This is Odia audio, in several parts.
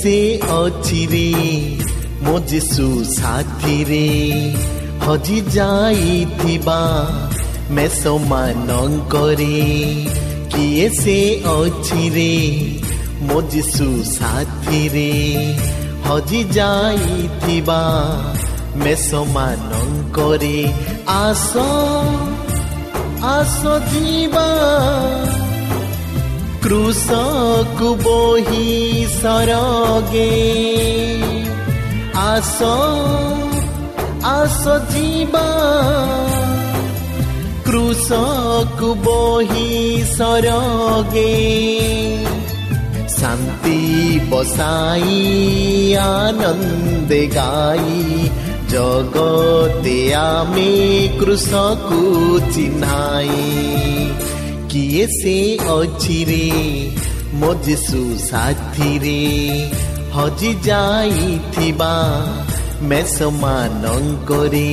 ସେ ଅଛି ରେ ମୋ ଯୀଶୁ ସାଥିରେ ହଜି ଯାଇଥିବା ମେଷମାନଙ୍କରେ କିଏ ସେ ଅଛି ରେ ମୋ ଯୀଶୁ ସାଥିରେ ହଜି ଯାଇଥିବା ମେଷମାନଙ୍କରେ ଆସ ଆସ ଯିବା କୃଷକୁ ବହି ସରଗେ ଆସ ଆସ ଯିବା କୃଷକୁ ବହି ସରଗେ ଶାନ୍ତି ବସାଇ ଆନନ୍ଦ ଗାଇ ଜଗତେ ଆମେ କୃଷକୁ ଚିହ୍ନାଇ କିଏ ସେ ଅଛି ରେ ମୋ ଯୀଶୁ ସାଥିରେ ହଜି ଯାଇଥିବା ମେଷମାନଙ୍କରେ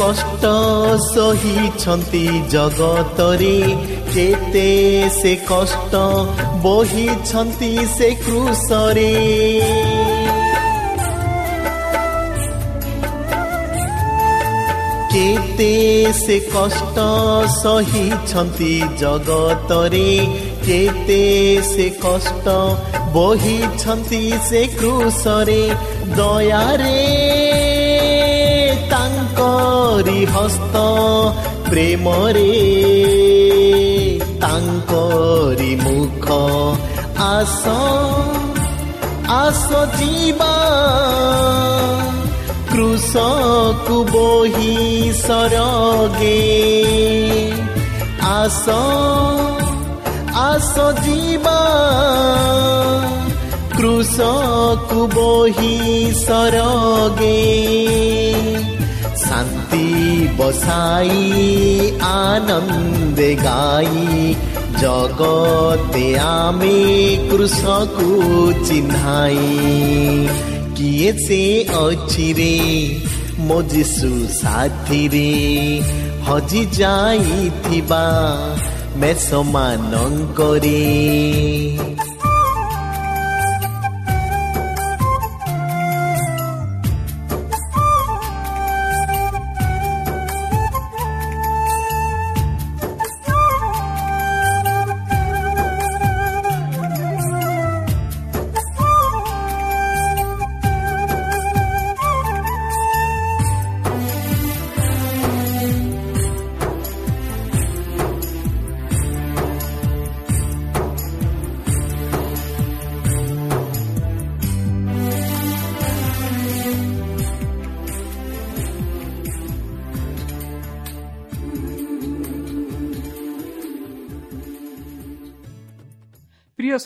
ସେ କଷ୍ଟ ସହିଛନ୍ତି ଜଗତରେ କେତେ ସେ କଷ୍ଟ ବହିଛନ୍ତି ସେ କୃଷରେ କେତେ ସେ କଷ୍ଟ ସହିଛନ୍ତି ଜଗତରେ କେତେ ସେ କଷ୍ଟ ବହିଛନ୍ତି ସେ କୃଷରେ ଦୟାରେ ତାଙ୍କରି ହସ୍ତ ପ୍ରେମରେ ତାଙ୍କରି ମୁଖ ଆସ ଆସ ଯିବା। କୃଷକୁ ବୋହି ସରଗେ। ଆସ ଆସ ଯିବା। କୃଷକୁ ବୋହି ସରଗେ। ଶାନ୍ତି ବସାଇ ଆନନ୍ଦେ ଗାଇ ଜଗତେ ଆମେ କୃଷକୁ ଚିହ୍ନାଇ କିଏ ସେ ଅଛି ରେ ମୋ ଯୀଶୁ ସାଥିରେ ହଜି ଯାଇଥିବା ମେଷମାନଙ୍କରେ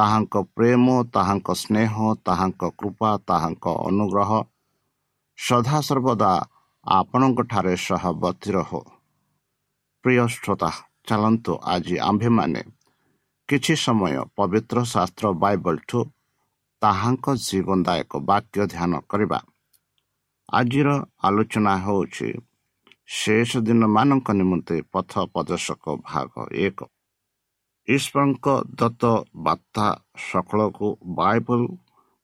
ତାହାଙ୍କ ପ୍ରେମ ତାହାଙ୍କ ସ୍ନେହ ତାହାଙ୍କ କୃପା ତାହାଙ୍କ ଅନୁଗ୍ରହ ସଦାସର୍ବଦା ଆପଣଙ୍କଠାରେ ସହବତୀ ରହୁ ପ୍ରିୟ ଶ୍ରୋତା ଚାଲନ୍ତୁ ଆଜି ଆମ୍ଭେମାନେ କିଛି ସମୟ ପବିତ୍ର ଶାସ୍ତ୍ର ବାଇବଲଠୁ ତାହାଙ୍କ ଜୀବନଦାୟକ ବାକ୍ୟ ଧ୍ୟାନ କରିବା। ଆଜିର ଆଲୋଚନା ହେଉଛି ଶେଷ ଦିନମାନଙ୍କ ନିମନ୍ତେ ପଥ ପ୍ରଦର୍ଶକ ଭାଗ ଏକ। ଈଶ୍ୱରଙ୍କ ଦତ୍ତ ବାର୍ତ୍ତା ସକଳକୁ ବାଇବଲ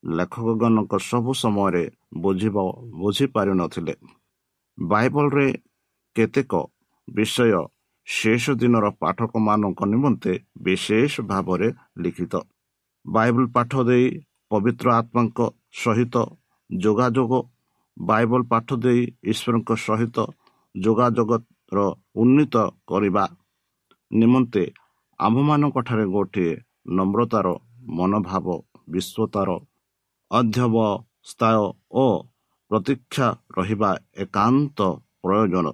ଲେଖକଗଣଙ୍କ ସବୁ ସମୟରେ ବୁଝିବ ବୁଝିପାରିନଥିଲେ। ବାଇବଲରେ କେତେକ ବିଷୟ ଶେଷ ଦିନର ପାଠକମାନଙ୍କ ନିମନ୍ତେ ବିଶେଷ ଭାବରେ ଲିଖିତ। ବାଇବଲ ପାଠ ଦେଇ ପବିତ୍ର ଆତ୍ମାଙ୍କ ସହିତ ଯୋଗାଯୋଗ ବାଇବଲ ପାଠ ଦେଇ ଈଶ୍ୱରଙ୍କ ସହିତ ଯୋଗାଯୋଗର ଉନ୍ନତ କରିବା ନିମନ୍ତେ ଆମ୍ଭମାନଙ୍କଠାରେ ଗୋଟିଏ ନମ୍ରତାର ମନୋଭାବ ବିଶ୍ୱତାର ଅଧ୍ୟବସ୍ଥାୟ ଓ ପ୍ରତୀକ୍ଷା ରହିବା ଏକାନ୍ତ ପ୍ରୟୋଜନ।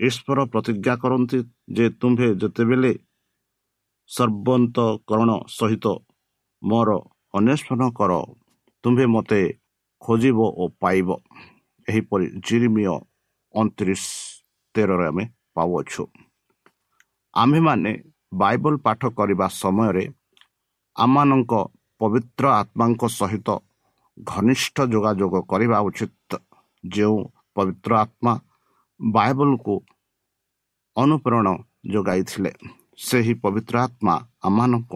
ଈଶ୍ୱର ପ୍ରତିଜ୍ଞା କରନ୍ତି ଯେ ତୁମ୍ଭେ ଯେତେବେଳେ ସର୍ବନ୍ତକରଣ ସହିତ ମୋର ଅନ୍ୱେଷଣ କର ତୁମ୍ଭେ ମୋତେ ଖୋଜିବ ଓ ପାଇବ। ଏହିପରି ଜିରିମିୟ ଅଣତିରିଶ ତେରରେ ଆମେ ପାଉଅଛୁ। ଆମ୍ଭେମାନେ ବାଇବଲ ପାଠ କରିବା ସମୟରେ ଆମମାନଙ୍କ ପବିତ୍ର ଆତ୍ମାଙ୍କ ସହିତ ଘନିଷ୍ଠ ଯୋଗାଯୋଗ କରିବା ଉଚିତ। ଯେଉଁ ପବିତ୍ର ଆତ୍ମା ବାଇବଲକୁ ଅନୁପ୍ରେରଣ ଯୋଗାଇଥିଲେ ସେହି ପବିତ୍ର ଆତ୍ମା ଆମମାନଙ୍କ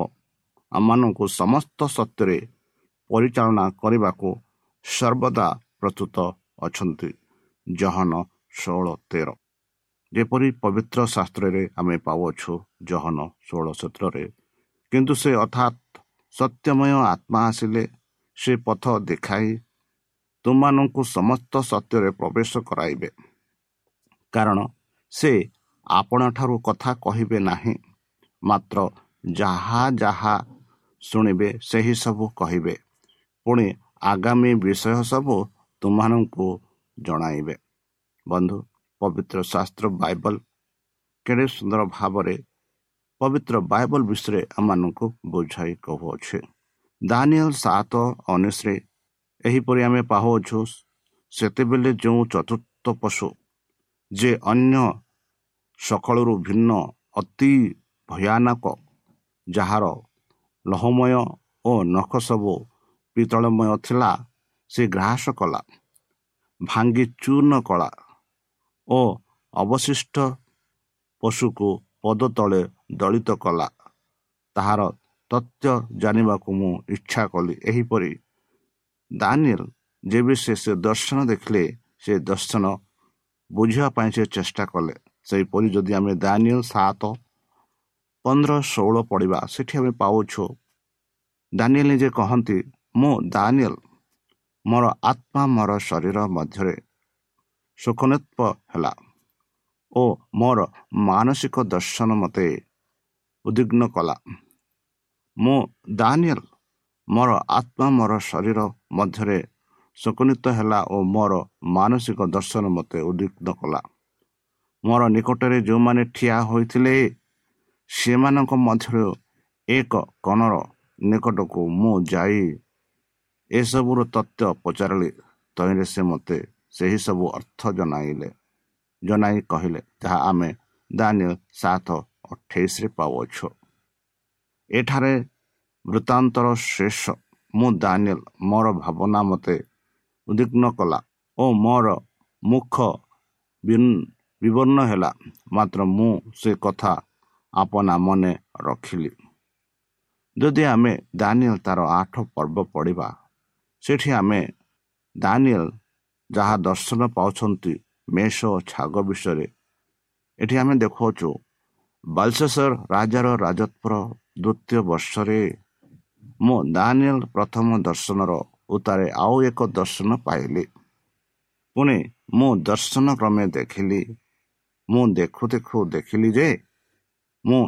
ଆମମାନଙ୍କୁ ସମସ୍ତ ସତ୍ୟରେ ପରିଚାଳନା କରିବାକୁ ସର୍ବଦା ପ୍ରସ୍ତୁତ ଅଛନ୍ତି। ଜହନ ଷୋହଳ ତେର ଯେପରି ପବିତ୍ର ଶାସ୍ତ୍ରରେ ଆମେ ପାଉଅଛୁ ଜହନ ଷୋହଳ ସତ୍ରରେ କିନ୍ତୁ ସେ ଅର୍ଥାତ୍ ସତ୍ୟମୟ ଆତ୍ମା ଆସିଲେ ସେ ପଥ ଦେଖାଇ ତୁମମାନଙ୍କୁ ସମସ୍ତ ସତ୍ୟରେ ପ୍ରବେଶ କରାଇବେ। କାରଣ ସେ ଆପଣଠାରୁ କଥା କହିବେ ନାହିଁ ମାତ୍ର ଯାହା ଯାହା ଶୁଣିବେ ସେହି ସବୁ କହିବେ। ପୁଣି ଆଗାମୀ ବିଷୟ ସବୁ ତୁମମାନଙ୍କୁ ଜଣାଇବେ। ବନ୍ଧୁ ପବିତ୍ର ଶାସ୍ତ୍ର ବାଇବଲ କେଡ଼େ ସୁନ୍ଦର ଭାବରେ ପବିତ୍ର ବାଇବଲ ବିଷୟରେ ଆମମାନଙ୍କୁ ବୁଝାଇ କହୁଅଛେ ଦାନିଏଲ ସାତ ଉଣେଇଶରେ ଏହିପରି ଆମେ ପାହୁଅଛୁ ସେତେବେଳେ ଯେଉଁ ଚତୁର୍ଥ ପଶୁ ଯେ ଅନ୍ୟ ସକାଳରୁ ଭିନ୍ନ ଅତି ଭୟାନକ ଯାହାର ଲହମୟ ଓ ନଖ ସବୁ ପିତଳମୟ ଥିଲା ସେ ଗ୍ରାସ କଲା ଭାଙ୍ଗି ଚୂର୍ଣ୍ଣ କଲା ଓ ଅବଶିଷ୍ଟ ପଶୁକୁ ପଦ ତଳେ ଦଳିତ କଲା। ତାହାର ତଥ୍ୟ ଜାଣିବାକୁ ମୁଁ ଇଚ୍ଛା କଲି। ଏହିପରି ଦାନିଏଲ ଯେବେ ସେ ସେ ଦର୍ଶନ ଦେଖିଲେ ସେ ଦର୍ଶନ ବୁଝିବା ପାଇଁ ସେ ଚେଷ୍ଟା କଲେ। ସେହିପରି ଯଦି ଆମେ ଦାନିଏଲ ସାତ ପନ୍ଦର ଷୋହଳ ପଢ଼ିବା ସେଠି ଆମେ ପାଉଛୁ। ଦାନିଏଲ ନିଜେ କହନ୍ତି ମୁଁ ଦାନିଏଲ ମୋର ଆତ୍ମା ମୋର ଶରୀର ମଧ୍ୟରେ ସୁଖନେତ୍ପ ହେଲା ଓ ମୋର ମାନସିକ ଦର୍ଶନ ମୋତେ ଉଦ୍ବିଗ୍ନ କଲା। ମୁଁ ଦାନିଏଲ ମୋର ଆତ୍ମା ମୋର ଶରୀର ମଧ୍ୟରେ ଶକୁନିତ ହେଲା ଓ ମୋର ମାନସିକ ଦର୍ଶନ ମୋତେ ଉଦ୍ବିଗ୍ନ କଲା। ମୋର ନିକଟରେ ଯେଉଁମାନେ ଠିଆ ହୋଇଥିଲେ ସେମାନଙ୍କ ମଧ୍ୟରୁ ଏକ କଣର ନିକଟକୁ ମୁଁ ଯାଇ ଏସବୁର ତଥ୍ୟ ପଚାରିଲି ତହିଁରେ ସେ ମୋତେ ସେହି ସବୁ ଅର୍ଥ ଜଣାଇଲେ। ଜଣାଇ କହିଲେ ଯାହା ଆମେ ଦାନୀୟ ସାତ ଅଠେଇଶରେ ପାଉଅଛୁ। ଏଠାରେ ବୃତ୍ତାନ୍ତର ଶେଷ। ମୁଁ ଦାନିଏଲ ମୋର ଭାବନା ମୋତେ ଉଦ୍ବିଗ୍ନ କଲା ଓ ମୋର ମୁଖ ବିବର୍ଣ୍ଣ ହେଲା। ମାତ୍ର ମୁଁ ସେ କଥା ଆପନା ମନେ ରଖିଲି। ଯଦି ଆମେ ଦାନିଏଲ ତାର ଆଠ ପର୍ବ ପଢ଼ିବା ସେଠି ଆମେ ଦାନିଏଲ ଯାହା ଦର୍ଶନ ପାଉଛନ୍ତି ମେଷ ଓ ଛାଗ ବିଷୟରେ ଏଠି ଆମେ ଦେଖାଉଛୁ ବାଲଶେଶ୍ୱର ରାଜାର ରାଜତ୍ୱର ଦ୍ୱିତୀୟ ବର୍ଷରେ ମୁଁ ଦାନିଏଲ ପ୍ରଥମ ଦର୍ଶନର ଉତ୍ତାରେ ଆଉ ଏକ ଦର୍ଶନ ପାଇଲି। ପୁଣି ମୁଁ ଦର୍ଶନ କ୍ରମେ ଦେଖିଲି ମୁଁ ଦେଖୁ ଦେଖୁ ଦେଖିଲି ଯେ ମୁଁ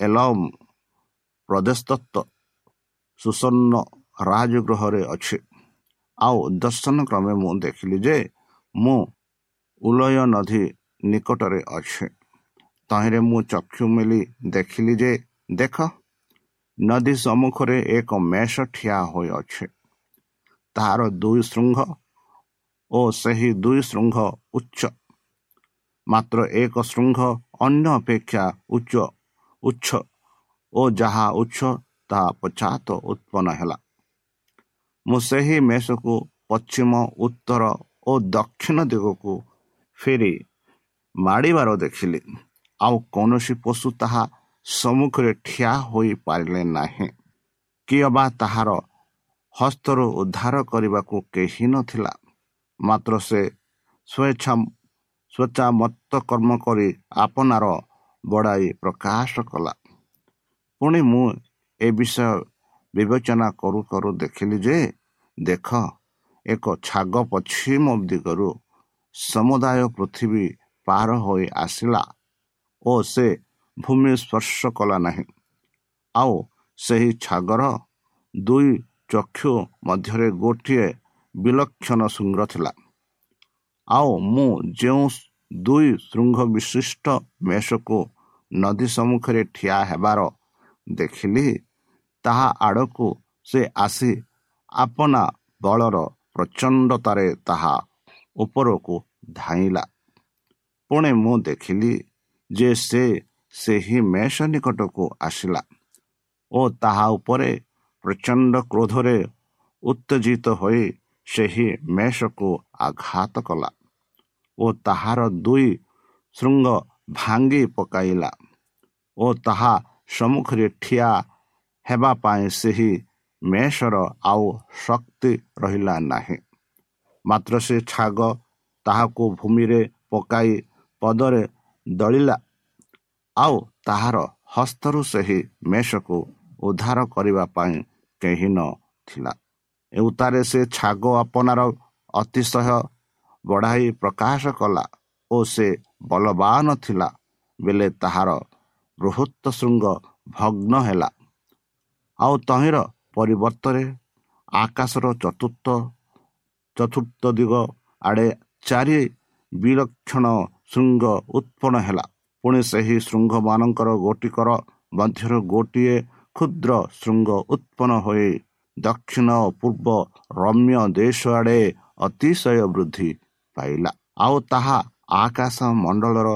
ଏଲମ୍ ପ୍ରଦେଶତ୍ତ ସୁସନ୍ନ ରାଜଗୃହରେ ଅଛି। ଆଉ ଦର୍ଶନ କ୍ରମେ ମୁଁ ଦେଖିଲି ଯେ ମୁଁ ଉଲୟ ନଦୀ ନିକଟରେ ଅଛି। ତହିଁରେ ମୁଁ ଚକ୍ଷୁ ମିଳି ଦେଖିଲି ଯେ ଦେଖ ନଦୀ ସମ୍ମୁଖରେ ଏକ ମେଷ ଠିଆ ହୋଇଅଛି। ତାହାର ଦୁଇ ଶୃଙ୍ଗ ଓ ସେହି ଦୁଇ ଶୃଙ୍ଗ ଉଚ୍ଚ। ମାତ୍ର ଏକ ଶୃଙ୍ଗ ଅନ୍ୟ ଅପେକ୍ଷା ଉଚ୍ଚ ଉଚ୍ଚ ଓ ଯାହା ଉଚ୍ଚ ତାହା ପଶ୍ଚାତ ଉତ୍ପନ୍ନ ହେଲା। ମୁଁ ସେହି ମେଷକୁ ପଶ୍ଚିମ ଉତ୍ତର ଓ ଦକ୍ଷିଣ ଦିଗକୁ ଫେରି ମାଡ଼ିବାର ଦେଖିଲି। ଆଉ କୌଣସି ପଶୁ ତାହା ସମ୍ମୁଖରେ ଠିଆ ହୋଇପାରିଲେ ନାହିଁ। କିଏ ବା ତାହାର ହସ୍ତରୁ ଉଦ୍ଧାର କରିବାକୁ କେହି ନଥିଲା। ମାତ୍ର ସେ ସ୍ୱେଚ୍ଛା ସ୍ୱେଚ୍ଛାମତ କର୍ମ କରି ଆପଣାର ବଢ଼ାଇ ପ୍ରକାଶ କଲା। ପୁଣି ମୁଁ ଏ ବିଷୟ ବିବେଚନା କରୁ କରୁ ଦେଖିଲି ଯେ ଦେଖ ଏକ ଛାଗ ପଶ୍ଚିମ ଦିଗରୁ ସମୁଦାୟ ପୃଥିବୀ ପାର ହୋଇ ଆସିଲା ଓ ସେ ଭୂମି ସ୍ପର୍ଶ କଲା ନାହିଁ। ଆଉ ସେହି ଛାଗର ଦୁଇ ଚକ୍ଷୁ ମଧ୍ୟରେ ଗୋଟିଏ ବିଲକ୍ଷଣ ଶୃଙ୍ଗ ଥିଲା। ଆଉ ମୁଁ ଯେଉଁ ଦୁଇ ଶୃଙ୍ଗ ବିଶିଷ୍ଟ ମେଷକୁ ନଦୀ ସମ୍ମୁଖରେ ଠିଆ ହେବାର ଦେଖିଲି ତାହା ଆଡ଼କୁ ସେ ଆସି ଆପଣା ବଳର ପ୍ରଚଣ୍ଡତାରେ ତାହା ଉପରକୁ ଧାଇଁଲା। ପୁଣି ମୁଁ ଦେଖିଲି ଯେ ସେ ସେହି ମେଷ ନିକଟକୁ ଆସିଲା ଓ ତାହା ଉପରେ ପ୍ରଚଣ୍ଡ କ୍ରୋଧରେ ଉତ୍ତେଜିତ ହୋଇ ସେହି ମେଷକୁ ଆଘାତ କଲା ଓ ତାହାର ଦୁଇ ଶୃଙ୍ଗ ଭାଙ୍ଗି ପକାଇଲା ଓ ତାହା ସମ୍ମୁଖରେ ଠିଆ ହେବା ପାଇଁ ସେହି ମେଷର ଆଉ ଶକ୍ତି ରହିଲା ନାହିଁ। ମାତ୍ର ସେ ଛାଗ ତାହାକୁ ଭୂମିରେ ପକାଇ ପଦରେ ଦଳିଲା। ଆଉ ତାହାର ହସ୍ତରୁ ସେହି ମେଷକୁ ଉଦ୍ଧାର କରିବା ପାଇଁ କେହି ନଥିଲା ଏଉତାରେ ସେ ଛାଗ ଆପଣାର ଅତିଶୟ ବଢ଼ାଇ ପ୍ରକାଶ କଲା ଓ ସେ ବଲବାନ ଥିଲା ବେଲେ ତାହାର ବୃହତ୍ତ ଶୃଙ୍ଗ ଭଗ୍ନ ହେଲା। ଆଉ ତହିଁର ପରିବର୍ତ୍ତରେ ଆକାଶର ଚତୁର୍ଥ ଚତୁର୍ଥ ଦିଗ ଆଡ଼େ ଚାରି ବିଲକ୍ଷଣ ଶୃଙ୍ଗ ଉତ୍ପନ୍ନ ହେଲା। ପୁଣି ସେହି ଶୃଙ୍ଗମାନଙ୍କର ଗୋଟିକର ମଧ୍ୟରୁ ଗୋଟିଏ କ୍ଷୁଦ୍ର ଶୃଙ୍ଗ ଉତ୍ପନ୍ନ ହୋଇ ଦକ୍ଷିଣ ପୂର୍ବ ରମ୍ୟ ଦେଶ ଆଡ଼େ ଅତିଶୟ ବୃଦ୍ଧି ପାଇଲା। ଆଉ ତାହା ଆକାଶ ମଣ୍ଡଳର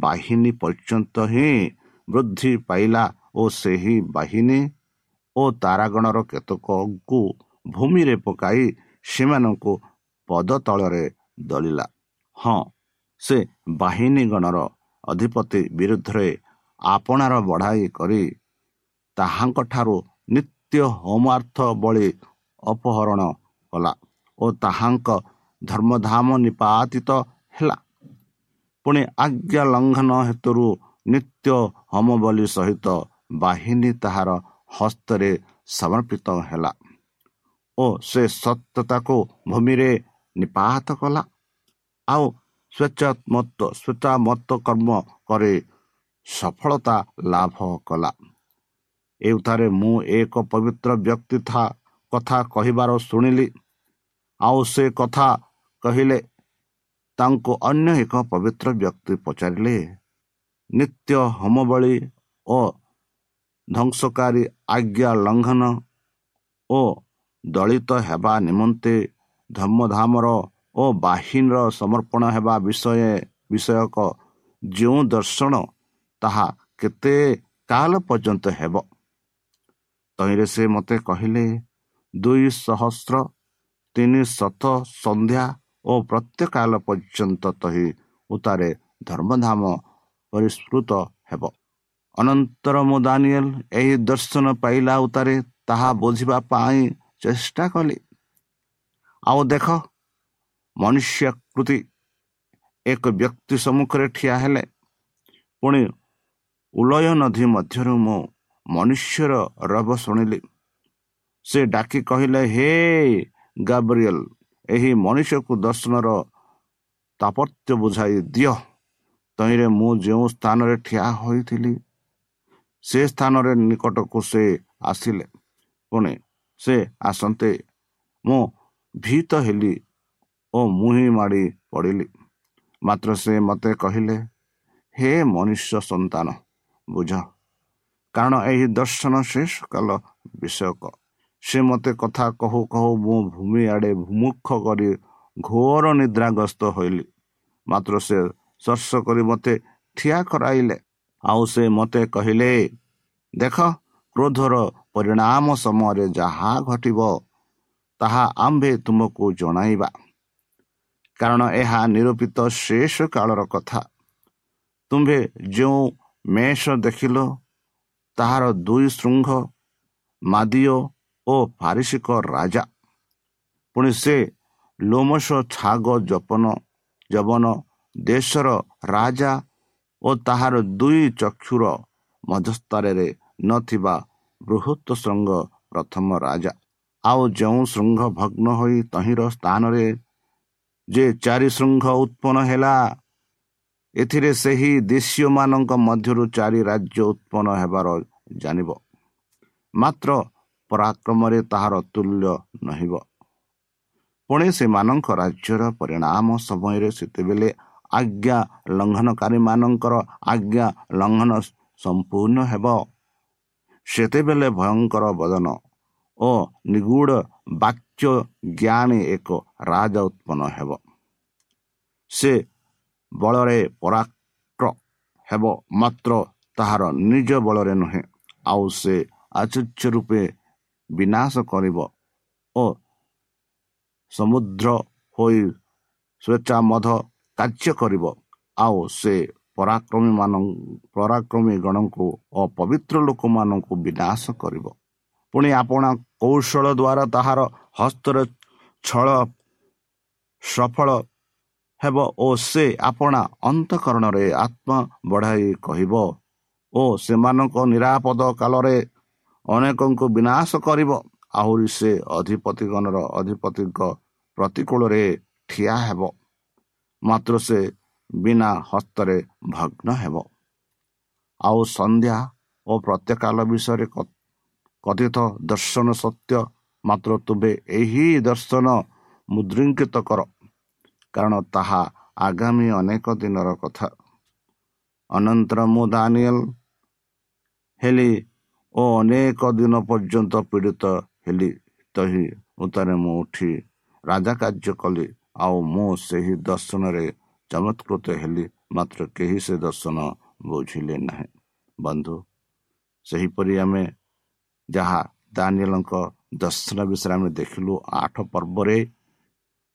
ବାହିନୀ ପର୍ଯ୍ୟନ୍ତ ହିଁ ବୃଦ୍ଧି ପାଇଲା ଓ ସେହି ବାହିନୀ ଓ ତାରାଗଣର କେତେକଙ୍କୁ ଭୂମିରେ ପକାଇ ସେମାନଙ୍କୁ ପଦ ତଳରେ ଦଳିଲା। ହଁ ସେ ବାହିନୀ ଗଣର ଅଧିପତି ବିରୁଦ୍ଧରେ ଆପଣାର ବଢ଼ାଇ କରି ତାହାଙ୍କଠାରୁ ନିତ୍ୟ ହୋମାର୍ଥ ବଳି ଅପହରଣ କଲା ଓ ତାହାଙ୍କ ଧର୍ମଧାମ ନିପାତିତ ହେଲା। ପୁଣି ଆଜ୍ଞା ଲଙ୍ଘନ ହେତୁରୁ ନିତ୍ୟ ହୋମ ବଳି ସହିତ ବାହିନୀ ତାହାର ହସ୍ତରେ ସମର୍ପିତ ହେଲା ଓ ସେ ସତ୍ୟତାକୁ ଭୂମିରେ ନିପାତ କଲା। ଆଉ ସ୍ୱେଚ୍ଛାମତ ସ୍ୱେଚ୍ଛାମତ କର୍ମ କରି ସଫଳତା ଲାଭ କଲା। ଏଉଠାରେ ମୁଁ ଏକ ପବିତ୍ର ବ୍ୟକ୍ତି କଥା କହିବାର ଶୁଣିଲି। ଆଉ ସେ କଥା କହିଲେ ତାଙ୍କୁ ଅନ୍ୟ ଏକ ପବିତ୍ର ବ୍ୟକ୍ତି ପଚାରିଲେ ନିତ୍ୟ ହୋମବଳି ଓ ଧ୍ୱଂସକାରୀ ଆଜ୍ଞା ଲଙ୍ଘନ ଓ ଦଳିତ ହେବା ନିମନ୍ତେ ଧର୍ମଧାମର ଓ ବାହିନୀର ସମର୍ପଣ ହେବା ବିଷୟ ବିଷୟକ ଯେଉଁ ଦର୍ଶନ ତାହା କେତେ କାଳ ପର୍ଯ୍ୟନ୍ତ ହେବ? ତହିଁରେ ସେ ମୋତେ କହିଲେ ଦୁଇ ସହସ୍ର ତିନି ଶତ ସନ୍ଧ୍ୟା ଓ ପ୍ରତ୍ୟେକ କାଳ ପର୍ଯ୍ୟନ୍ତ ତହି ଉତାରେ ଧର୍ମଧାମ ପରିଷ୍କୃତ ହେବ। ଅନନ୍ତର ମୁଁ ଦାନିଏଲ ଏହି ଦର୍ଶନ ପାଇଲା ଉତାରେ ତାହା ବୁଝିବା ପାଇଁ ଚେଷ୍ଟା କଲି। ଆଉ ଦେଖ ମନୁଷ୍ୟକୃତି ଏକ ବ୍ୟକ୍ତି ସମ୍ମୁଖରେ ଠିଆ ହେଲେ। ପୁଣି ଉଲୟ ନଦୀ ମଧ୍ୟରୁ ମୁଁ ମନୁଷ୍ୟର ରବ ଶୁଣିଲି। ସେ ଡାକି କହିଲେ ହେ ଗାବ୍ରିଏଲ ଏହି ମନୁଷ୍ୟକୁ ଦର୍ଶନର ତାପତ୍ୟ ବୁଝାଇ ଦିଅ। ତହିଁରେ ମୁଁ ଯେଉଁ ସ୍ଥାନରେ ଠିଆ ହୋଇଥିଲି ସେ ସ୍ଥାନରେ ନିକଟକୁ ସେ ଆସିଲେ। ପୁଣି ସେ ଆସନ୍ତେ ମୁଁ ଭୀତ ହେଲି ଓ ମୁହିଁ ମାଡ଼ି ପଡ଼ିଲି। ମାତ୍ର ସେ ମୋତେ କହିଲେ ହେ ମନୁଷ୍ୟ ସନ୍ତାନ ବୁଝ କାରଣ ଏହି ଦର୍ଶନ ଶେଷ କାଲ ବିଷୟକ। ସେ ମୋତେ କଥା କହୁ କହୁ ମୁଁ ଭୂମି ଆଡ଼େ ମୁଖ କରି ଘୋର ନିଦ୍ରାଗ୍ରସ୍ତ ହୋଇଲି। ମାତ୍ର ସେ ସ୍ପର୍ଶ କରି ମୋତେ ଠିଆ କରାଇଲେ। ଆଉ ସେ ମୋତେ କହିଲେ ଦେଖ କ୍ରୋଧର ପରିଣାମ ସମୟରେ ଯାହା ଘଟିବ ତାହା ଆମ୍ଭେ ତୁମକୁ ଜଣାଇବା। କାରଣ ଏହା ନିରୂପିତ ଶେଷ କାଳର କଥା। ତୁମ୍ଭେ ଯେଉଁ ମେଷ ଦେଖିଲ ତାହାର ଦୁଇ ଶୃଙ୍ଗ ମାଦିଓ ଓ ପାରିସିକ ରାଜା। ପୁଣି ସେ ଲୋମସ ଛାଗ ଜପନ ଜବନ ଦେଶର ରାଜା ଓ ତାହାର ଦୁଇ ଚକ୍ଷୁର ମଧ୍ୟସ୍ତରରେ ନଥିବା ବୃହତ ଶୃଙ୍ଗ ପ୍ରଥମ ରାଜା। ଆଉ ଯେଉଁ ଶୃଙ୍ଗ ଭଗ୍ନ ହୋଇ ତହିଁର ସ୍ଥାନରେ ଯେ ଚାରି ଶୃଙ୍ଗ ଉତ୍ପନ୍ନ ହେଲା ଏଥିରେ ସେହି ଦେଶୀୟମାନଙ୍କ ମଧ୍ୟରୁ ଚାରି ରାଜ୍ୟ ଉତ୍ପନ୍ନ ହେବାର ଜାଣିବ। ମାତ୍ର ପରାକ୍ରମରେ ତାହାର ତୁଲ୍ୟ ନହିବ। ପୁଣି ସେମାନଙ୍କ ରାଜ୍ୟର ପରିଣାମ ସମୟରେ ସେତେବେଳେ ଆଜ୍ଞା ଲଙ୍ଘନକାରୀମାନଙ୍କର ଆଜ୍ଞା ଲଙ୍ଘନ ସମ୍ପୂର୍ଣ୍ଣ ହେବ। ସେତେବେଳେ ଭୟଙ୍କର ବଦନ ଓ ନିଗୁଢ଼ ବାକ୍ୟ ଜ୍ଞାନୀ ଏକ ରାଜା ଉତ୍ପନ୍ନ ହେବ। ସେ ବଳରେ ପରାକ୍ର ହେବ ମାତ୍ର ତାହାର ନିଜ ବଳରେ ନୁହେଁ ଆଉ ସେ ଆଚର୍ଯ୍ୟ ରୂପେ ବିନାଶ କରିବ ଓ ସମୁଦ୍ର ହୋଇ ସ୍ୱେଚ୍ଛା ମଧ୍ୟ କାର୍ଯ୍ୟ କରିବ ଆଉ ସେ ପରାକ୍ରମୀ ମାନ ପରାକ୍ରମୀ ଗଣଙ୍କୁ ଓ ପବିତ୍ର ଲୋକମାନଙ୍କୁ ବିନାଶ କରିବ। ପୁଣି ଆପଣ କୌଶଳ ଦ୍ୱାରା ତାହାର ହସ୍ତରେ ଛଳ ସଫଳ ହେବ ଓ ସେ ଆପଣା ଅନ୍ତଃକରଣରେ ଆତ୍ମା ବଢ଼ାଇ କହିବ ଓ ସେମାନଙ୍କ ନିରାପଦ କାଳରେ ଅନେକଙ୍କୁ ବିନାଶ କରିବ। ଆହୁରି ସେ ଅଧିପତିଗଣର ଅଧିପତିଙ୍କ ପ୍ରତିକୂଳରେ ଠିଆ ହେବ। ମାତ୍ର ସେ ବିନା ହସ୍ତରେ ଭଗ୍ନ ହେବ। ଆଉ ସନ୍ଧ୍ୟା ଓ ପ୍ରତ୍ୟେକାଳ ବିଷୟରେ କଥିତ ଦର୍ଶନ ସତ୍ୟ ମାତ୍ର ତୁମେ ଏହି ଦର୍ଶନ ମୁଦ୍ରିଙ୍କିତ କର। କାରଣ ତାହା ଆଗାମୀ ଅନେକ ଦିନର କଥା। ଅନନ୍ତର ମୁଁ ଦାନିଏଲ ହେଲି ଓ ଅନେକ ଦିନ ପର୍ଯ୍ୟନ୍ତ ପୀଡ଼ିତ ହେଲି। ତହି ଉତ୍ତାରେ ମୁଁ ଉଠି ରାଜା କାର୍ଯ୍ୟ କଲି। ଆଉ ମୁଁ ସେହି ଦର୍ଶନରେ ଚମତ୍କୃତ ହେଲି ମାତ୍ର କେହି ସେ ଦର୍ଶନ ବୁଝିଲେ ନାହିଁ। ବନ୍ଧୁ ସେହିପରି ଆମେ ଯାହା ଦାନିଏଲଙ୍କ ଦର୍ଶନ ବିଷୟରେ ଆମେ ଦେଖିଲୁ ଆଠ ପର୍ବରେ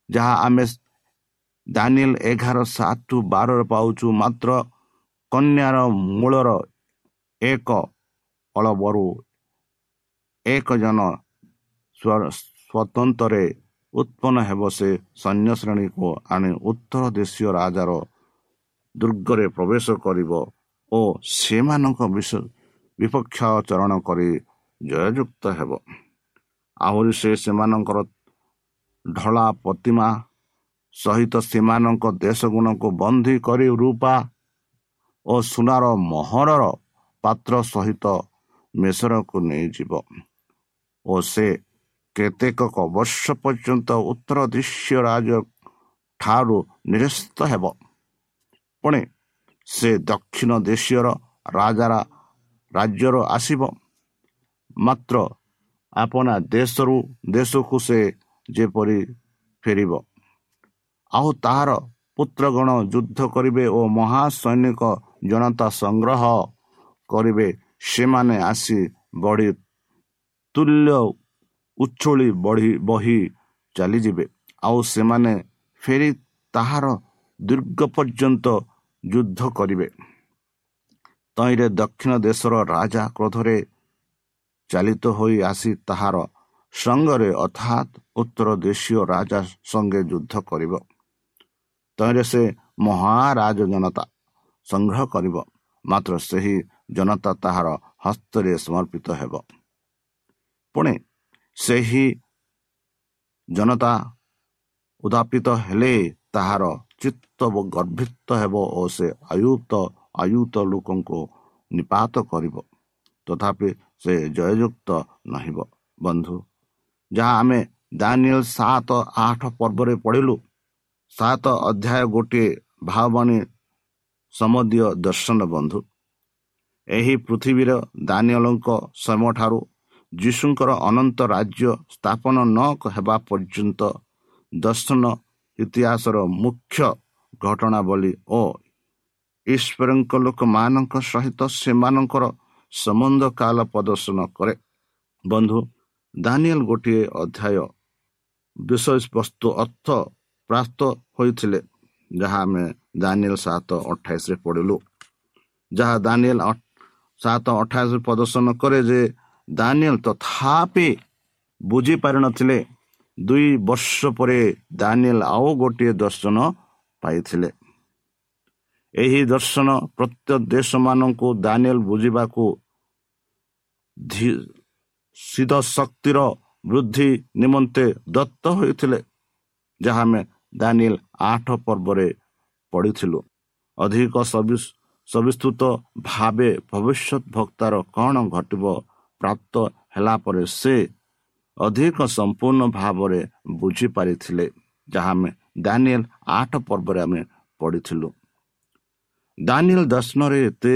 ଯାହା ଆମେ ଦାନିଏଲ ଏଗାର ସାତ ବାରରେ ପାଉଛୁ ମାତ୍ର କନ୍ୟାର ମୂଳର ଏକ ଅଳବରୁ ଏକ ଜନ ସ୍ୱତନ୍ତ୍ରରେ ଉତ୍ପନ୍ନ ହେବ ସେ ସୈନ୍ୟ ଶ୍ରେଣୀକୁ ଆଣି ଉତ୍ତର ଦେଶୀୟ ରାଜାର ଦୁର୍ଗରେ ପ୍ରବେଶ କରିବ ଓ ସେମାନଙ୍କ ବିପକ୍ଷ ଚରଣ କରି ଜୟଯୁକ୍ତ ହେବ। ଆହୁରି ସେ ସେମାନଙ୍କର ଢଳା ପ୍ରତିମା ସହିତ ସେମାନଙ୍କ ଦେଶ ଗୁଣକୁ ବନ୍ଦୀ କରି ରୂପା ଓ ସୁନାର ମହରର ପାତ୍ର ସହିତ ମେସରକୁ ନେଇଯିବ ଓ ସେ କେତେକ ବର୍ଷ ପର୍ଯ୍ୟନ୍ତ ଉତ୍ତର ଦୃଶ୍ୟ ରାଜ ଠାରୁ ନିରସ୍ତ ହେବ ପୁଣି ସେ ଦକ୍ଷିଣ ଦେଶୀୟର ରାଜାର ରାଜ୍ୟରୁ ଆସିବ ମାତ୍ର ଆପଣା ଦେଶରୁ ଦେଶକୁ ସେ ଯେପରି ଫେରିବ ଆଉ ତାହାର ପୁତ୍ରଗଣ ଯୁଦ୍ଧ କରିବେ ଓ ମହାସୈନିକ ଜନତା ସଂଗ୍ରହ କରିବେ ସେମାନେ ଆସି ବଢ଼ି ତୁଲ୍ୟ ଉଚ୍ଛୁଳି ବଢ଼ି ବହି ଚାଲିଯିବେ। ଆଉ ସେମାନେ ଫେରି ତାହାର ଦୀର୍ଘ ପର୍ଯ୍ୟନ୍ତ ଯୁଦ୍ଧ କରିବେ। ତହିଁରେ ଦକ୍ଷିଣ ଦେଶର ରାଜା କ୍ରୋଧରେ ଚାଲିତ ହୋଇ ଆସି ତାହାର ସଙ୍ଗରେ ଅର୍ଥାତ୍ ଉତ୍ତର ଦେଶୀୟ ରାଜା ସଙ୍ଗେ ଯୁଦ୍ଧ କରିବ। ତହିଁରେ ସେ ମହାରାଜ ଜନତା ସଂଗ୍ରହ କରିବ। ମାତ୍ର ସେହି ଜନତା ତାହାର ହସ୍ତରେ ସମର୍ପିତ ହେବ। ପୁଣି ସେହି ଜନତା ଉଦ୍ଧାପିତ ହେଲେ ତାହାର ଚିତ୍ତ ଗର୍ଭିତ ହେବ ଓ ସେ ଆୟୁତ ଆୟୁତ ଲୋକଙ୍କୁ ନିପାତ କରିବ। ତଥାପି ସେ ଜୟଯୁକ୍ତ ନହିବ। ବନ୍ଧୁ ଯାହା ଆମେ ଦାନିଏଲ ସାତ ଆଠ ପର୍ବରେ ପଢ଼ିଲୁ ସାତ ଅଧ୍ୟାୟ ଗୋଟିଏ ଭାବବାଣୀ ସମଦୀୟ ଦର୍ଶନ ବନ୍ଧୁ। ଏହି ପୃଥିବୀର ଦାନିଏଲଙ୍କ ସମୟଠାରୁ ଯୀଶୁଙ୍କର ଅନନ୍ତ ରାଜ୍ୟ ସ୍ଥାପନ ନ ହେବା ପର୍ଯ୍ୟନ୍ତ ଦର୍ଶନ ଇତିହାସର ମୁଖ୍ୟ ଘଟଣାବଳୀ ଓ ଈଶ୍ୱରଙ୍କ ଲୋକମାନଙ୍କ ସହିତ ସେମାନଙ୍କର ସମ୍ବନ୍ଧ କାଳ ପ୍ରଦର୍ଶନ କରେ। ବନ୍ଧୁ ଦାନିଏଲ ଗୋଟିଏ ଅଧ୍ୟାୟ ବିଷୟବସ୍ତୁ ଅର୍ଥ ପ୍ରାପ୍ତ ହୋଇଥିଲେ ଯାହା ଆମେ ଦାନିଏଲ ସାତ ଅଠାଇଶରେ ପଢ଼ିଲୁ। ଯାହା ଦାନିଏଲ ସାତ ଅଠାଇଶରେ ପ୍ରଦର୍ଶନ କରେ ଯେ ଦାନିଏଲ ତଥାପି ବୁଝିପାରିନଥିଲେ ଦୁଇ ବର୍ଷ ପରେ ଦାନିଏଲ ଆଉ ଗୋଟିଏ ଦର୍ଶନ ପାଇଥିଲେ ଏହି ଦର୍ଶନ ପ୍ରତ୍ୟେକ ଦେଶମାନଙ୍କୁ ଦାନିଏଲ ବୁଝିବାକୁ ସିଧ ଶକ୍ତିର ବୃଦ୍ଧି ନିମନ୍ତେ ଦତ୍ତ ହୋଇଥିଲେ ଯାହା ଆମେ ଦାନିଏଲ ଆଠ ପର୍ବରେ ପଢ଼ିଥିଲୁ ଅଧିକ ସବିସ୍ତୃତ ଭାବେ ଭବିଷ୍ୟତ ଭକ୍ତାର କ'ଣ ଘଟିବ ପ୍ରାପ୍ତ ହେଲା ପରେ ସେ ଅଧିକ ସମ୍ପୂର୍ଣ୍ଣ ଭାବରେ ବୁଝିପାରିଥିଲେ ଯାହା ଆମେ ଦାନିଏଲ ଆଠ ପର୍ବରେ ଆମେ ପଢ଼ିଥିଲୁ। ଦାନିଏଲ ଦର୍ଶନରେ ଏତେ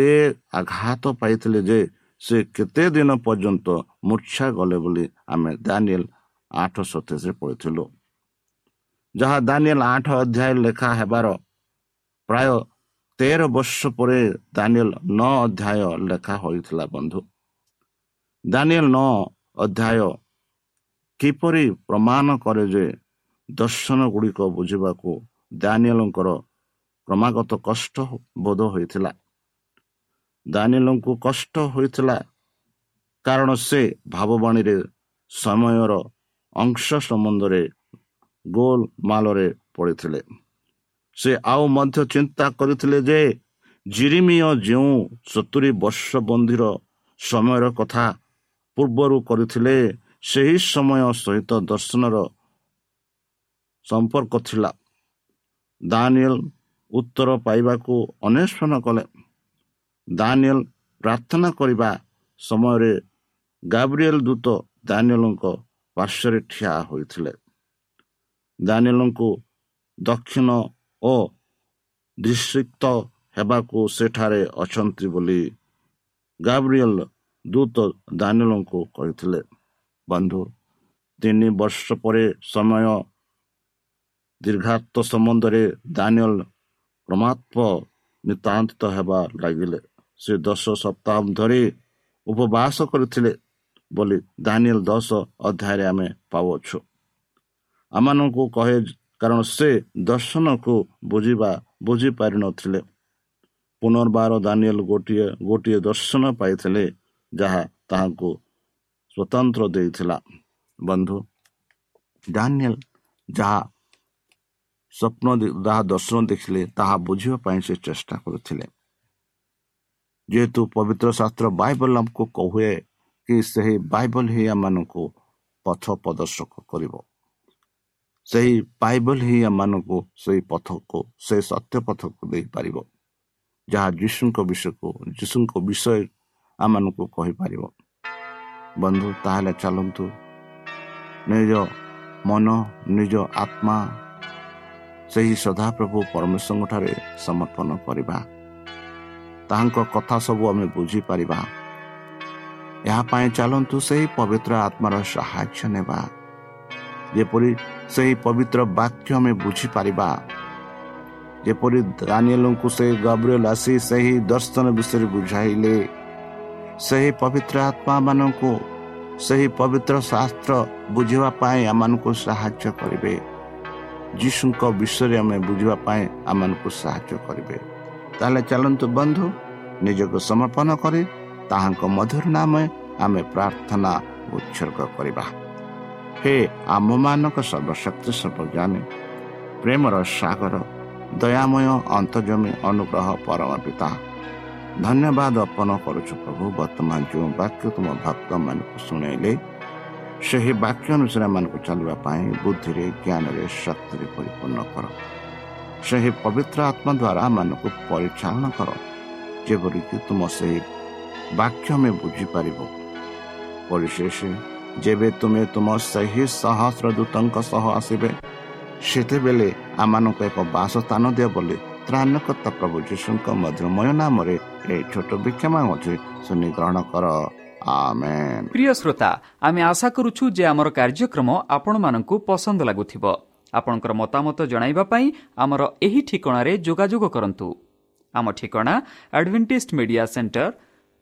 ଆଘାତ ପାଇଥିଲେ ଯେ ସେ କେତେ ଦିନ ପର୍ଯ୍ୟନ୍ତ ମୂର୍ଚ୍ଛା ଗଲେ ବୋଲି ଆମେ ଦାନିଏଲ ଆଠ ସତେଇଶରେ ପଢ଼ିଥିଲୁ। ଯାହା ଦାନିଏଲ ଆଠ ଅଧ୍ୟାୟ ଲେଖା ହେବାର ପ୍ରାୟ ତେର ବର୍ଷ ପରେ ଦାନିଏଲ ନଅ ଅଧ୍ୟାୟ ଲେଖା ହୋଇଥିଲା ବନ୍ଧୁ। ଦାନିଏଲ ନଅ ଅଧ୍ୟାୟ କିପରି ପ୍ରମାଣ କରେ ଯେ ଦର୍ଶନ ଗୁଡ଼ିକ ବୁଝିବାକୁ ଦାନିଏଲଙ୍କର କ୍ରମାଗତ କଷ୍ଟ ବୋଧ ହୋଇଥିଲା? ଦାନିଏଲଙ୍କୁ କଷ୍ଟ ହୋଇଥିଲା କାରଣ ସେ ଭାବବାଣୀରେ ସମୟର ଅଂଶ ସମ୍ବନ୍ଧରେ ଗୋଲ ମାଲରେ ପଡ଼ିଥିଲେ। ସେ ଆଉ ମଧ୍ୟ ଚିନ୍ତା କରିଥିଲେ ଯେ ଜିରିମିୟ ଯେଉଁ ସତୁରି ବର୍ଷ ବନ୍ଧୀର ସମୟର କଥା ପୂର୍ବରୁ କରିଥିଲେ ସେହି ସମୟ ସହିତ ଦର୍ଶନର ସମ୍ପର୍କ ଥିଲା। ଦାନିଏଲ ଉତ୍ତର ପାଇବାକୁ ଅନ୍ୱେଷଣ କଲେ। ଦାନିଏଲ ପ୍ରାର୍ଥନା କରିବା ସମୟରେ ଗାବ୍ରିଏଲ ଦୂତ ଦାନିଏଲଙ୍କ ପାର୍ଶ୍ୱରେ ଠିଆ ହୋଇଥିଲେ। ଦାନିଏଲଙ୍କୁ ଦକ୍ଷିଣ ଓ ଦୃଷ୍ଟିକ୍ତ ହେବାକୁ ସେଠାରେ ଅଛନ୍ତି ବୋଲି ଗାବ୍ରିଏଲ ଦୂତ ଦାନିଏଲଙ୍କୁ କହିଥିଲେ ବନ୍ଧୁ ତିନି ବର୍ଷ ପରେ ସମୟ ଦୀର୍ଘାତ୍ମ ସମ୍ବନ୍ଧରେ ଦାନିଏଲ ପ୍ରମାତ୍ମ ନିତାନ୍ତ ହେବା ଲାଗିଲେ। ସେ ଦଶ ସପ୍ତାହ ଧରି ଉପବାସ କରିଥିଲେ ବୋଲି ଦାନିଏଲ ଦଶ ଅଧ୍ୟାୟରେ ଆମେ ପାଉଅଛୁ। ଆମମାନଙ୍କୁ କହେ କାରଣ ସେ ଦର୍ଶନକୁ ବୁଝିବା ବୁଝିପାରିନଥିଲେ। ପୁନର୍ବାର ଦାନିଏଲ ଗୋଟିଏ ଗୋଟିଏ ଦର୍ଶନ ପାଇଥିଲେ ଯାହା ତାହାଙ୍କୁ ସ୍ୱତନ୍ତ୍ର ଦେଇଥିଲା। ବନ୍ଧୁ ଦାନିଏଲ ଯାହା ସ୍ୱପ୍ନ ଯାହା ଦର୍ଶନ ଦେଖିଲେ ତାହା ବୁଝିବା ପାଇଁ ସେ ଚେଷ୍ଟା କରୁଥିଲେ। ଯେହେତୁ ପବିତ୍ର ଶାସ୍ତ୍ର ବାଇବଲ ଆମକୁ କହୁଏ କି ସେହି ବାଇବଲ ହିଁ ଆମମାନଙ୍କୁ ପଥ ପ୍ରଦର୍ଶକ କରିବ। ସେହି ବାଇବଲ ହିଁ ଆମମାନଙ୍କୁ ସେହି ପଥକୁ ସେ ସତ୍ୟ ପଥକୁ ଦେଇପାରିବ। ଯାହା ଯୀଶୁଙ୍କ ବିଷୟକୁ ଯୀଶୁଙ୍କ ବିଷୟ ଆମମାନଙ୍କୁ କହିପାରିବ। ବନ୍ଧୁ ତାହେଲେ ଚାଲନ୍ତୁ। ନିଜ ମନ ନିଜ ଆତ୍ମା ସେହି ସଦାପ୍ରଭୁ ପରମେଶ୍ୱରଙ୍କଠାରେ ସମର୍ପଣ କରିବା। ତାହାଙ୍କ କଥା ସବୁ ଆମେ ବୁଝିପାରିବା। ଏହା ପାଇଁ ଚାଲନ୍ତୁ ସେହି ପବିତ୍ର ଆତ୍ମାର ସାହାଯ୍ୟ ନେବା। ଯେପରି ସେହି ପବିତ୍ର ବାକ୍ୟ ଆମେ ବୁଝିପାରିବା ଯେପରି ଦାନିଏଲଙ୍କୁ ସେହି ଗବ୍ରିଏଲ ଆସି ସେହି ଦର୍ଶନ ବିଷୟରେ ବୁଝାଇଲେ ସେହି ପବିତ୍ର ଆତ୍ମାମାନଙ୍କୁ ସେହି ପବିତ୍ର ଶାସ୍ତ୍ର ବୁଝିବା ପାଇଁ ଆମମାନଙ୍କୁ ସାହାଯ୍ୟ କରିବେ। ଯୀଶୁଙ୍କ ବିଷୟରେ ଆମେ ବୁଝିବା ପାଇଁ ଆମମାନଙ୍କୁ ସାହାଯ୍ୟ କରିବେ। ତାହେଲେ ଚାଲନ୍ତୁ ବନ୍ଧୁ ନିଜକୁ ସମର୍ପଣ କରି ତାହାଙ୍କ ମଧୁର ନାମ ଆମେ ପ୍ରାର୍ଥନା ଉତ୍ସର୍ଗ କରିବା। ହେ ଆମମାନଙ୍କ ସର୍ବଶକ୍ତି ସର୍ବଜ୍ଞାନୀ ପ୍ରେମର ସାଗର ଦୟାମୟ ଅନ୍ତର୍ଜମୀ ଅନୁଗ୍ରହ ପରମ ପିତା ଧନ୍ୟବାଦ ଅର୍ପଣ କରୁଛୁ ପ୍ରଭୁ ବର୍ତ୍ତମାନ ଯେଉଁ ବାକ୍ୟ ତୁମ ଭକ୍ତମାନଙ୍କୁ ଶୁଣାଇଲେ ସେହି ବାକ୍ୟ ଅନୁସାରେ ଏମାନଙ୍କୁ ଚାଲିବା ପାଇଁ ବୁଦ୍ଧିରେ ଜ୍ଞାନରେ ଶକ୍ତିରେ ପରିପୂର୍ଣ୍ଣ କର ସେହି ପବିତ୍ର ଆତ୍ମା ଦ୍ୱାରା ଆମମାନଙ୍କୁ ପରିଚାଳନା କର ଯେପରିକି ତୁମ ସେହି ବାକ୍ୟ ଆମେ ବୁଝିପାରିବୁ ପରିଶେଷ ଯେବେ ତୁମେ ତୁମ ସେହି ସହସ୍ର ଦୂତଙ୍କ ସହ ଆସିବେ ସେତେବେଳେ ଆମମାନଙ୍କୁ ଏକ ବାସସ୍ଥାନ ଦିଅ ବୋଲି ପ୍ରିୟ ଶ୍ରୋତା ଆମେ ଆଶା କରୁଛୁ ଯେ ଆମର କାର୍ଯ୍ୟକ୍ରମ ଆପଣମାନଙ୍କୁ ପସନ୍ଦ ଲାଗୁଥିବ। ଆପଣଙ୍କର ମତାମତ ଜଣାଇବା ପାଇଁ ଆମର ଏହି ଠିକଣାରେ ଯୋଗାଯୋଗ କରନ୍ତୁ। ଆମ ଠିକଣା Adventist media centre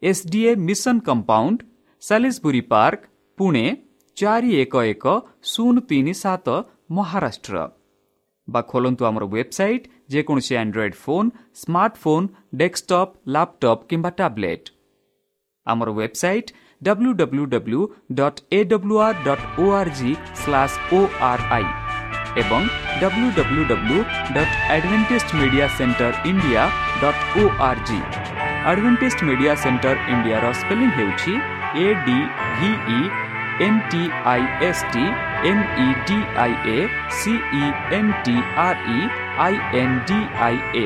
SDA mission compound Salisbury park Pune ଚାରି ଏକ ଏକ ଶୂନ ତିନି ସାତ ମହାରାଷ୍ଟ୍ର। ବା ଖୋଲନ୍ତୁ ଆମର ୱେବସାଇଟ୍ ଯେକୌଣସି android phone smartphone desktop laptop କିମ୍ବା ଟ୍ୟାବ୍ଲେଟ୍ ଆମର website W W W dot A W R dot O R G slash O R I ଏବଂ W W W dot advantage media centre India dot O R G advantage media centre ଇଣ୍ଡିଆର ସ୍ପେଲିଂ ହେଉଛି A D V E N T I S T M E D I A C E N T R E I N D I A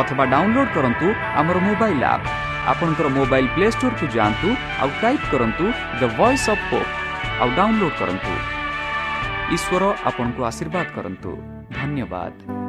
ଅଥବା ଡାଉନଲୋଡ୍ କରନ୍ତୁ ଆମର ମୋବାଇଲ୍ ଆପ୍ ଆପଣଙ୍କର ମୋବାଇଲ୍ ପ୍ଲେ ଷ୍ଟୋରକୁ ଯାଆନ୍ତୁ ଆଉ ଟାଇପ୍ କରନ୍ତୁ ଦ ଭଏସ୍ ଅଫ୍ ପୋପ୍ ଆଉ ଡାଉନଲୋଡ୍ କରନ୍ତୁ। ଈଶ୍ୱର ଆପଣଙ୍କୁ ଆଶୀର୍ବାଦ କରନ୍ତୁ। ଧନ୍ୟବାଦ।